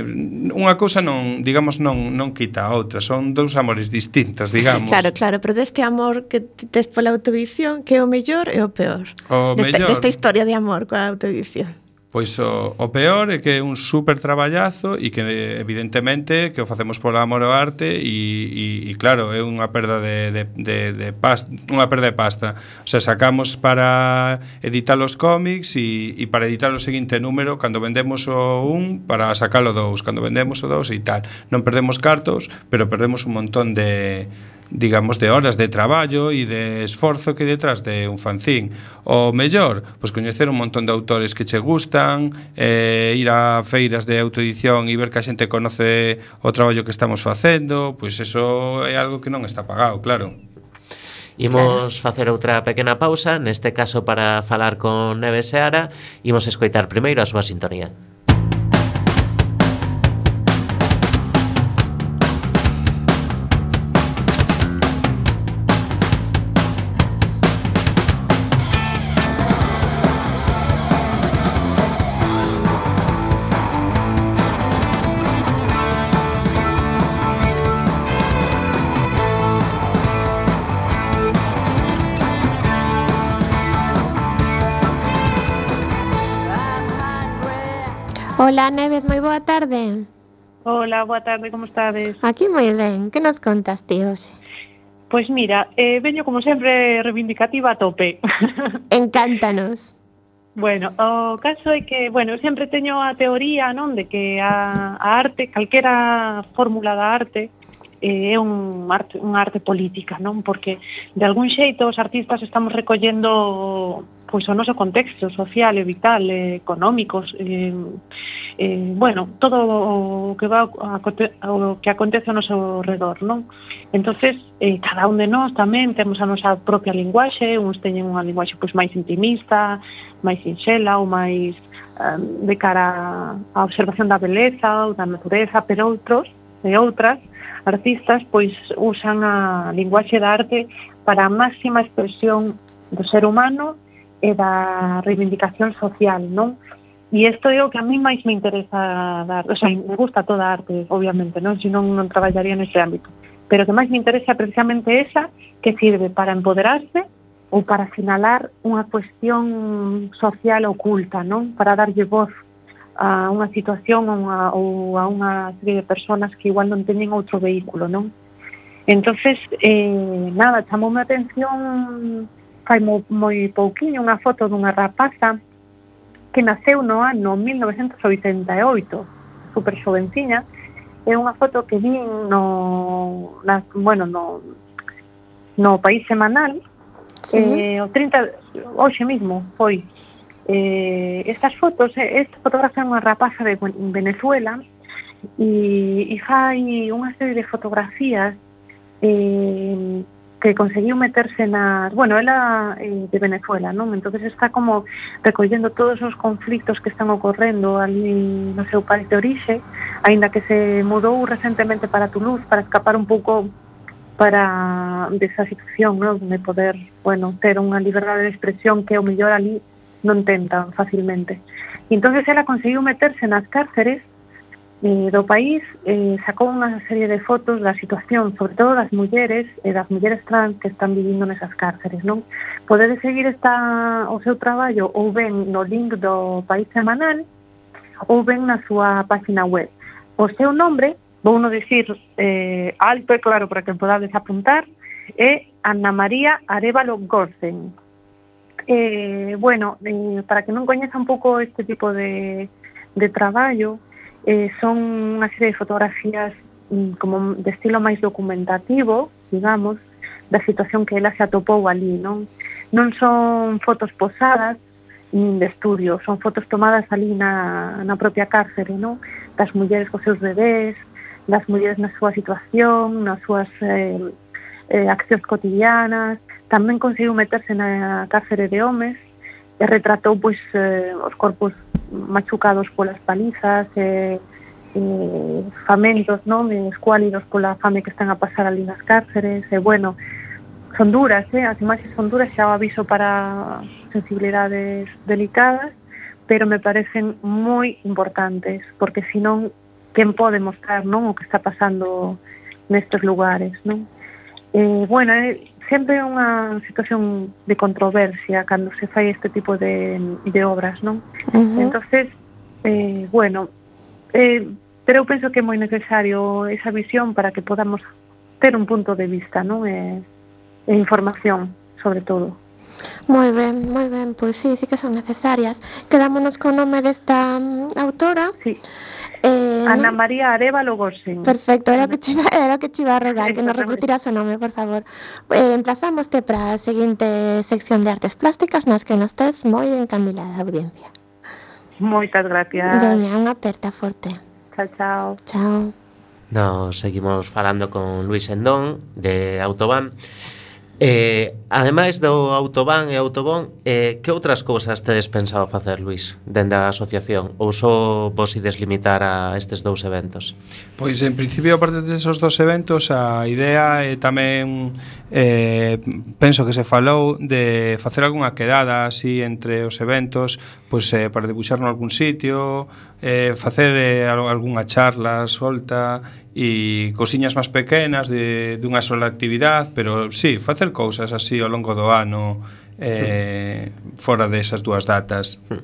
unha cousa non, digamos, non non quita a outra, son dous amores distintos, digamos. Claro, claro, pero deste amor que tes pola autoedición, que é o mellor e o peor. O desta, mellor. desta historia de amor coa autoedición. Pois o, o peor é que é un super traballazo e que evidentemente que o facemos polo amor ao arte e, e, e claro, é unha perda de, de, de, de pasta, unha perda de pasta. O sea, sacamos para editar os cómics e, e para editar o seguinte número cando vendemos o 1 para sacar o cando vendemos o 2 e tal. Non perdemos cartos, pero perdemos un montón de digamos, de horas de traballo e de esforzo que detrás de un fanzín. O mellor, pois coñecer un montón de autores que che gustan, eh, ir a feiras de autoedición e ver que a xente conoce o traballo que estamos facendo, pois eso é algo que non está pagado, claro. Imos facer outra pequena pausa, neste caso para falar con Neves Seara, imos escoitar primeiro a súa sintonía. Hola, Neves, moi boa tarde. Hola, boa tarde, como estades? Aquí moi ben, que nos contas ti hoxe? Pois mira, eh, veño como sempre reivindicativa a tope. Encántanos. bueno, o caso é que, bueno, sempre teño a teoría, non, de que a, a arte, calquera fórmula da arte, é un arte, un arte política, non? Porque de algún xeito os artistas estamos recollendo pois o noso contexto social e vital, e económicos, eh, eh, bueno, todo o que va o que acontece ao noso redor, non? Entonces, eh, cada un de nós tamén temos a nosa propia linguaxe, uns teñen unha linguaxe pois máis intimista, máis sinxela ou máis eh, de cara á observación da beleza ou da natureza, pero outros e outras artistas pois usan a linguaxe da arte para a máxima expresión do ser humano e da reivindicación social, non? E isto é o que a mí máis me interesa dar, o sea, me gusta toda a arte, obviamente, non? Si non, non traballaría neste ámbito. Pero o que máis me interesa precisamente esa que sirve para empoderarse ou para sinalar unha cuestión social oculta, non? Para darlle voz a unha situación ou a, ou a unha serie de personas que igual non teñen outro vehículo, non? Entonces, eh, nada, chamoume a atención fai mo, moi pouquiño unha foto dunha rapaza que naceu no ano 1988, super xovenciña, é unha foto que vi no, na, bueno, no, no país semanal, sí. eh, o 30, hoxe mismo foi, eh, estas fotos, eh, esta fotógrafa é unha rapaza de Venezuela e, e fai unha serie de fotografías eh, que conseguiu meterse nas... Bueno, ela eh, de Venezuela, non? entonces está como recollendo todos os conflictos que están ocorrendo ali no seu país de orixe, aínda que se mudou recentemente para Toulouse para escapar un pouco para desa situación, non? De poder, bueno, ter unha liberdade de expresión que o mellor ali non tentan facilmente. E entonces ela conseguiu meterse nas cárceres eh, do país, eh, sacou unha serie de fotos da situación, sobre todo das mulleres e eh, das mulleres trans que están vivindo nesas cárceres, non? Podedes seguir esta, o seu traballo ou ben no link do País Semanal ou ben na súa página web. O seu nombre, vou no dicir eh, alto e claro para que podades apuntar, é Ana María Arevalo Gorsen, Eh, bueno, eh, para que non coñeza un pouco este tipo de, de traballo, eh, son unha serie de fotografías mm, como de estilo máis documentativo, digamos, da situación que ela se atopou ali, non? Non son fotos posadas, nin de estudio, son fotos tomadas ali na, na propia cárcere, non? Das mulleres cos seus bebés, das mulleres na súa situación, nas súas eh, eh, accións cotidianas, Tamén conseguiu meterse na cárcere de homes e retratou pois eh, os corpos machucados polas palizas e eh, eh, famentos, non? escuálidos pola fame que están a pasar ali nas cárceres e bueno, son duras, eh? as imaxes son duras, xa o aviso para sensibilidades delicadas, pero me parecen moi importantes, porque senón quen pode mostrar non o que está pasando nestes lugares, non? Eh, bueno, eh, sempre é unha situación de controversia cando se fai este tipo de, de obras, non? Uh -huh. entonces eh, bueno, eh, pero eu penso que é moi necesario esa visión para que podamos ter un punto de vista, non? E, e información, sobre todo. Moi ben, moi ben, pois sí, sí que son necesarias. Quedámonos co nome desta mm, autora. Sí. Eh, Ana María Arevalo Gorsen. Perfecto, era o que chiva, era que chiva rogar, que nos repetiras o nome, por favor. Eh, emplazámoste para a seguinte sección de artes plásticas nas que nos tes moi encandilada a audiencia. Moitas gracias. Veña, unha aperta forte. Chao, chao. Chao. Nos seguimos falando con Luis Endón de Autobahn Eh, ademais do autobán e autobón, eh, que outras cousas tedes pensado facer, Luis, dende a asociación? Ou só vos ides limitar a estes dous eventos? Pois, en principio, aparte desos dos eventos, a idea é tamén, eh, penso que se falou, de facer algunha quedada así entre os eventos, pois eh, para debuxar en algún sitio, eh, facer eh, algunha charla solta, e cosiñas máis pequenas de, dunha sola actividade, pero sí, facer cousas así ao longo do ano eh, hmm. fora desas dúas datas. Hmm.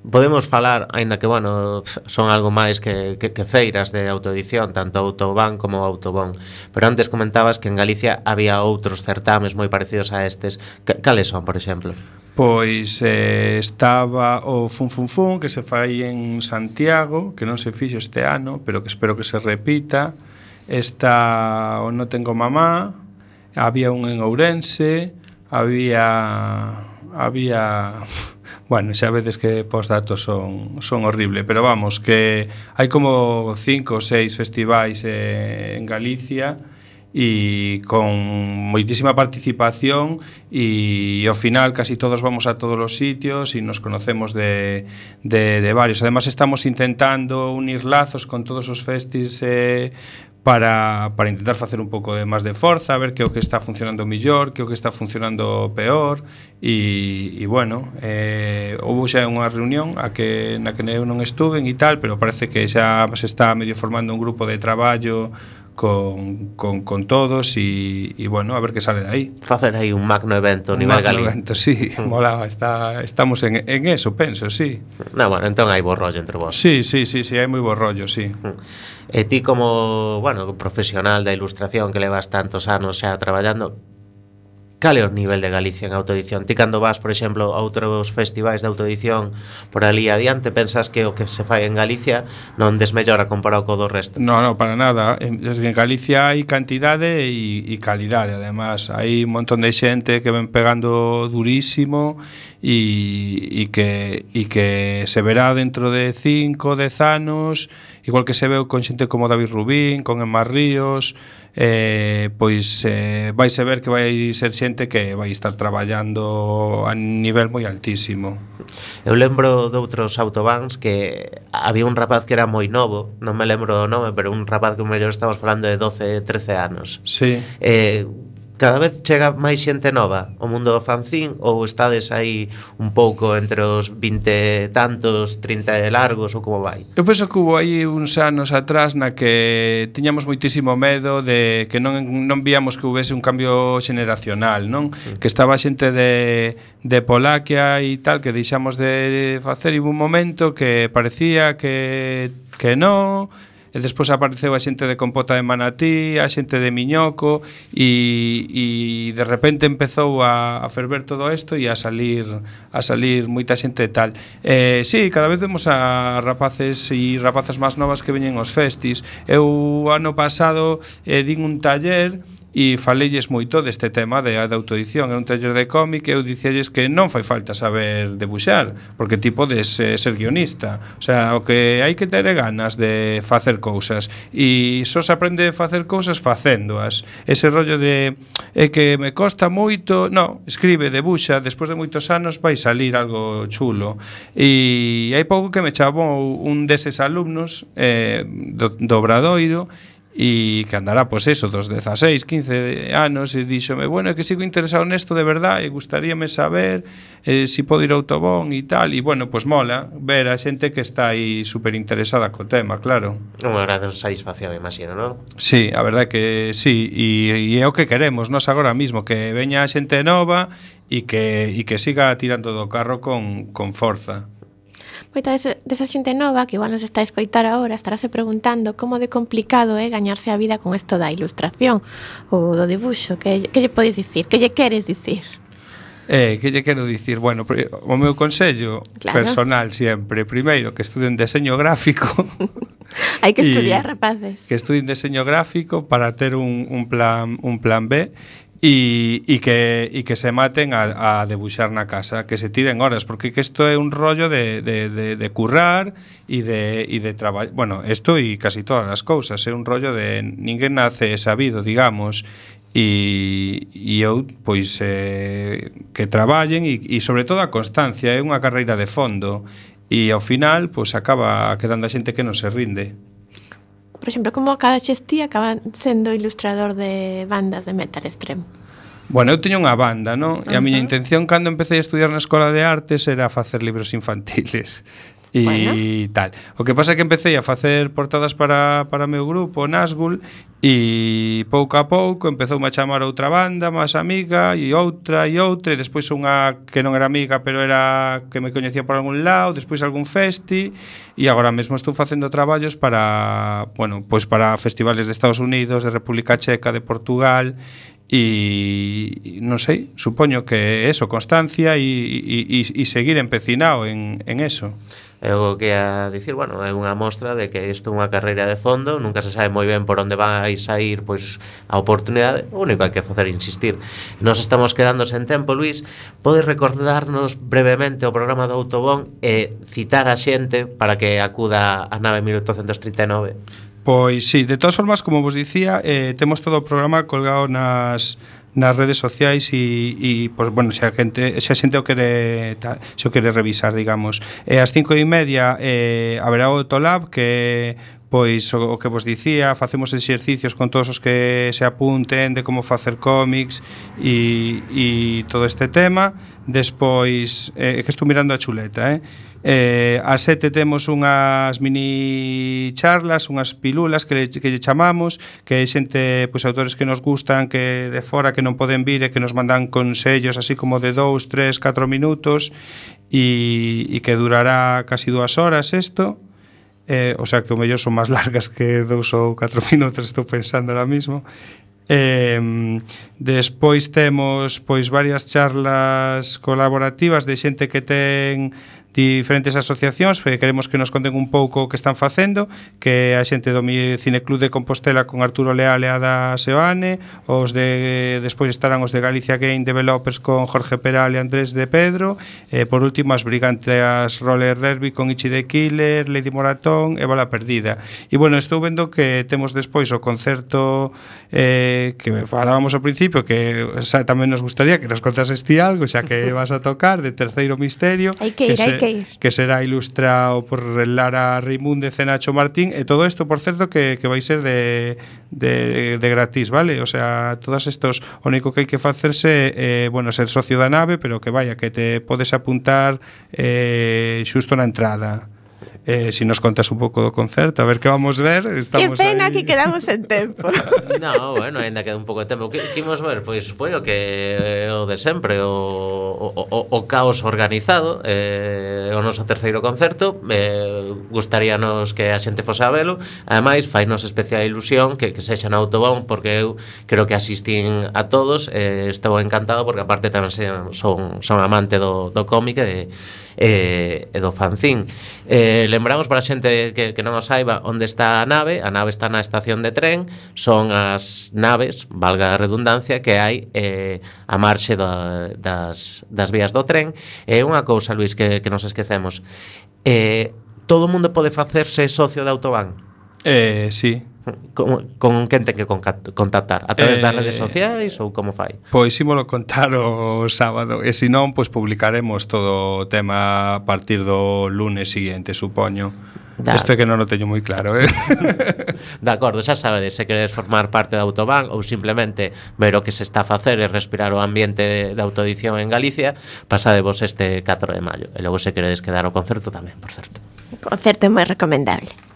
Podemos falar, aínda que, bueno, son algo máis que, que, que feiras de autoedición, tanto Autobán como Autobón. Pero antes comentabas que en Galicia había outros certames moi parecidos a estes. Cales son, por exemplo? pois eh, estaba o Fun Fun Fun que se fai en Santiago, que non se fixo este ano, pero que espero que se repita. Está o No Tengo Mamá, había un en Ourense, había había bueno, xa veces que pos datos son, son horrible, pero vamos, que hai como cinco ou seis festivais eh, en Galicia e con moitísima participación e ao final casi todos vamos a todos os sitios e nos conocemos de, de, de varios. Además estamos intentando unir lazos con todos os festis eh, para, para intentar facer un pouco de máis de forza, ver que o que está funcionando mellor, que o que está funcionando peor e, e bueno, eh, houve xa unha reunión a que, na que eu non estuve e tal, pero parece que xa se está medio formando un grupo de traballo con, con, con todos e, e bueno, a ver que sale de aí. Facer aí un magno evento a nivel galego. Un evento, sí, hmm. mola, está, estamos en, en eso, penso, sí. Na, bueno, entón hai bo rollo entre vos. Sí, sí, sí, sí hai moi bo rollo, sí. Hmm. E ti como, bueno, profesional da ilustración que levas tantos anos xa traballando, cal é o nivel de Galicia en autoedición? Ti cando vas, por exemplo, a outros festivais de autoedición por ali adiante, pensas que o que se fai en Galicia non desmellora comparado co do resto? Non, non, para nada. Desde en Galicia hai cantidade e, e calidade, además. Hai un montón de xente que ven pegando durísimo e, e, que, e que se verá dentro de 5, 10 anos igual que se veu con xente como David Rubín, con Emma Ríos, eh, pois eh, vai se ver que vai ser xente que vai estar traballando a nivel moi altísimo. Eu lembro doutros autobans que había un rapaz que era moi novo, non me lembro o nome, pero un rapaz que mellor estamos falando de 12, 13 anos. Sí. Eh, cada vez chega máis xente nova o mundo do fanzín ou estades aí un pouco entre os 20 tantos, 30 largos ou como vai? Eu penso que hubo aí uns anos atrás na que tiñamos moitísimo medo de que non, non víamos que houvese un cambio xeneracional, non? Mm. Que estaba xente de, de Polaquia e tal que deixamos de facer e un momento que parecía que que non, e despois apareceu a xente de Compota de Manatí, a xente de Miñoco e, e de repente empezou a, a ferver todo isto e a salir a salir moita xente e tal. Eh, sí, cada vez vemos a rapaces e rapazas máis novas que veñen aos festis. Eu ano pasado eh, din un taller e falelles moito deste tema de, de autoedición. En un taller de cómic e eu dicelles que non fai falta saber debuxar porque ti podes eh, ser guionista. O sea, o que hai que ter ganas de facer cousas. E só se aprende a facer cousas facéndoas. Ese rollo de é que me costa moito non, escribe, debuxa, despois de moitos anos vai salir algo chulo. E hai pouco que me chamou un deses alumnos eh, do, do Obradoiro e que andará pois eso dos 16, 15 anos e díxome, bueno, é que sigo interesado nesto de verdade e gustaríame saber eh, si podo ir ao autobón e tal e bueno, pois mola ver a xente que está aí super interesada co tema, claro. Unha gran satisfacción, imagino, non? Sí, a verdade que sí e, e é o que queremos nós agora mismo que veña a xente nova e que, e que siga tirando do carro con, con forza. Pois Moita desa xente nova que igual nos está a escoitar agora estarase preguntando como de complicado é gañarse a vida con isto da ilustración ou do dibuixo. Que, que lle podes dicir? Que lle queres dicir? Eh, que lle quero dicir? Bueno, o meu consello claro. personal sempre, primeiro que estuden deseño gráfico. Hai que estudiar, rapaces. Que estudien deseño gráfico para ter un, un plan un plan B e, e, que, e que se maten a, a debuxar na casa, que se tiren horas, porque que isto é un rollo de, de, de, de currar e de, e de traballar, bueno, isto e casi todas as cousas, é un rollo de ninguén nace sabido, digamos, e, e eu, pois, eh, que traballen e, e sobre todo a constancia, é unha carreira de fondo e ao final, pois, acaba quedando a xente que non se rinde por exemplo, como cada xestí acaba sendo ilustrador de bandas de metal extremo? Bueno, eu teño unha banda, non? E a miña intención cando empecé a estudiar na Escola de Artes era facer libros infantiles e bueno. tal. O que pasa é que empecé a facer portadas para, para meu grupo, Nasgul, e pouco a pouco empezou a chamar outra banda, máis amiga, e outra, e outra, e despois unha que non era amiga, pero era que me coñecía por algún lado, despois algún festi, e agora mesmo estou facendo traballos para, bueno, pois para festivales de Estados Unidos, de República Checa, de Portugal, e non sei, supoño que eso, constancia e, e, e seguir empecinado en, en eso. É o que a dicir, bueno, é unha mostra de que isto é unha carreira de fondo, nunca se sabe moi ben por onde vai sair pois, a oportunidade, o único que hai que facer insistir. Nos estamos quedando sen tempo, Luis, podes recordarnos brevemente o programa do Autobón e citar a xente para que acuda a 9839? Pois sí, de todas formas, como vos dicía, eh, temos todo o programa colgado nas nas redes sociais e, e pois, bueno, se a gente, se a xente o quere ta, se o quere revisar, digamos. E as ás cinco e media eh, haberá o Tolab que pois o, o que vos dicía, facemos exercicios con todos os que se apunten de como facer cómics e, e todo este tema. Despois, eh, que estou mirando a chuleta, eh? Eh, a sete temos unhas mini charlas, unhas pilulas que, le, que lle chamamos, que hai xente, pois, autores que nos gustan, que de fora que non poden vir e que nos mandan consellos así como de 2, 3, 4 minutos e, e que durará casi dúas horas isto, eh, o sea que o mellor son máis largas que dous ou catro minutos estou pensando ahora mismo. Eh, despois temos pois varias charlas colaborativas de xente que ten diferentes asociacións, eh, queremos que nos conten un pouco o que están facendo, que a xente do Cineclub de Compostela con Arturo Leal e Ada Seoane, os de despois estarán os de Galicia Game Developers con Jorge Peral e Andrés de Pedro, e por último as Brigantes Roller Derby con Ichi de Killer, Lady Moratón e Bala Perdida. E bueno, estou vendo que temos despois o concerto eh, que falábamos ao principio, que xa, tamén nos gustaría que nos contases ti algo, xa que vas a tocar de Terceiro Misterio. Hai que ir, que se, que, ir. que será ilustrado por Lara Reimúndez e Nacho Martín e todo isto, por certo, que, que vai ser de, de, de gratis, vale? O sea, todas estos, o único que hai que facerse eh, bueno, ser socio da nave, pero que vaya, que te podes apuntar eh, xusto na entrada eh, si nos contas un pouco do concerto, a ver que vamos ver. Estamos que pena aí. que quedamos en tempo. no, bueno, ainda queda un pouco de tempo. Que, que imos ver? Pois, bueno, que eh, o de sempre, o, o, o, o caos organizado, eh, o noso terceiro concerto, eh, gustaríanos que a xente fose a velo. Ademais, fainos especial ilusión que, que sexan autobón, porque eu creo que asistín a todos. Eh, estou encantado, porque aparte tamén son, son amante do, do cómic e e, e do fanzín. Eh, lembramos para a xente que, que non o saiba onde está a nave, a nave está na estación de tren, son as naves, valga a redundancia, que hai eh, a marxe da, das, das vías do tren. E eh, unha cousa, Luis, que, que nos esquecemos. Eh, todo o mundo pode facerse socio de Autobán? Eh, sí, Con, con quen ten que contactar? A través eh, das redes sociais ou como fai? Pois ímolo contar o sábado e se non, pois publicaremos todo o tema a partir do lunes siguiente, supoño. Da. Isto é que non o teño moi claro, eh? de acordo, xa sabedes, se queredes formar parte da Autobán ou simplemente ver o que se está a facer e respirar o ambiente de autoedición en Galicia, pasádevos este 4 de maio. E logo se queredes quedar ao concerto tamén, por certo. O concerto é moi recomendable.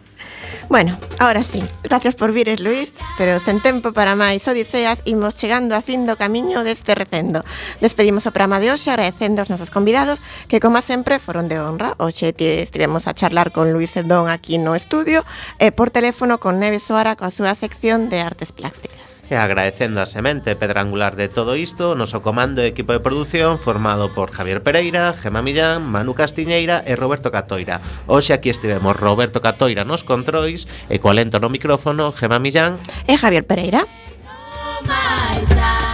Bueno, ahora sí, gracias por vires, Luis, pero sen tempo para máis odiseas imos chegando a fin do camiño deste recendo. Despedimos o programa de hoxe agradecendo aos nosos convidados que, como sempre, foron de honra. Hoxe estivemos a charlar con Luis Edón aquí no estudio e por teléfono con Neves Soara coa súa sección de artes plásticas. E agradecendo a semente pedra angular de todo isto, o noso comando e equipo de produción formado por Javier Pereira, Gema Millán, Manu Castiñeira e Roberto Catoira. Hoxe aquí estivemos Roberto Catoira nos controis e co alento no micrófono Gema Millán e Javier Pereira. No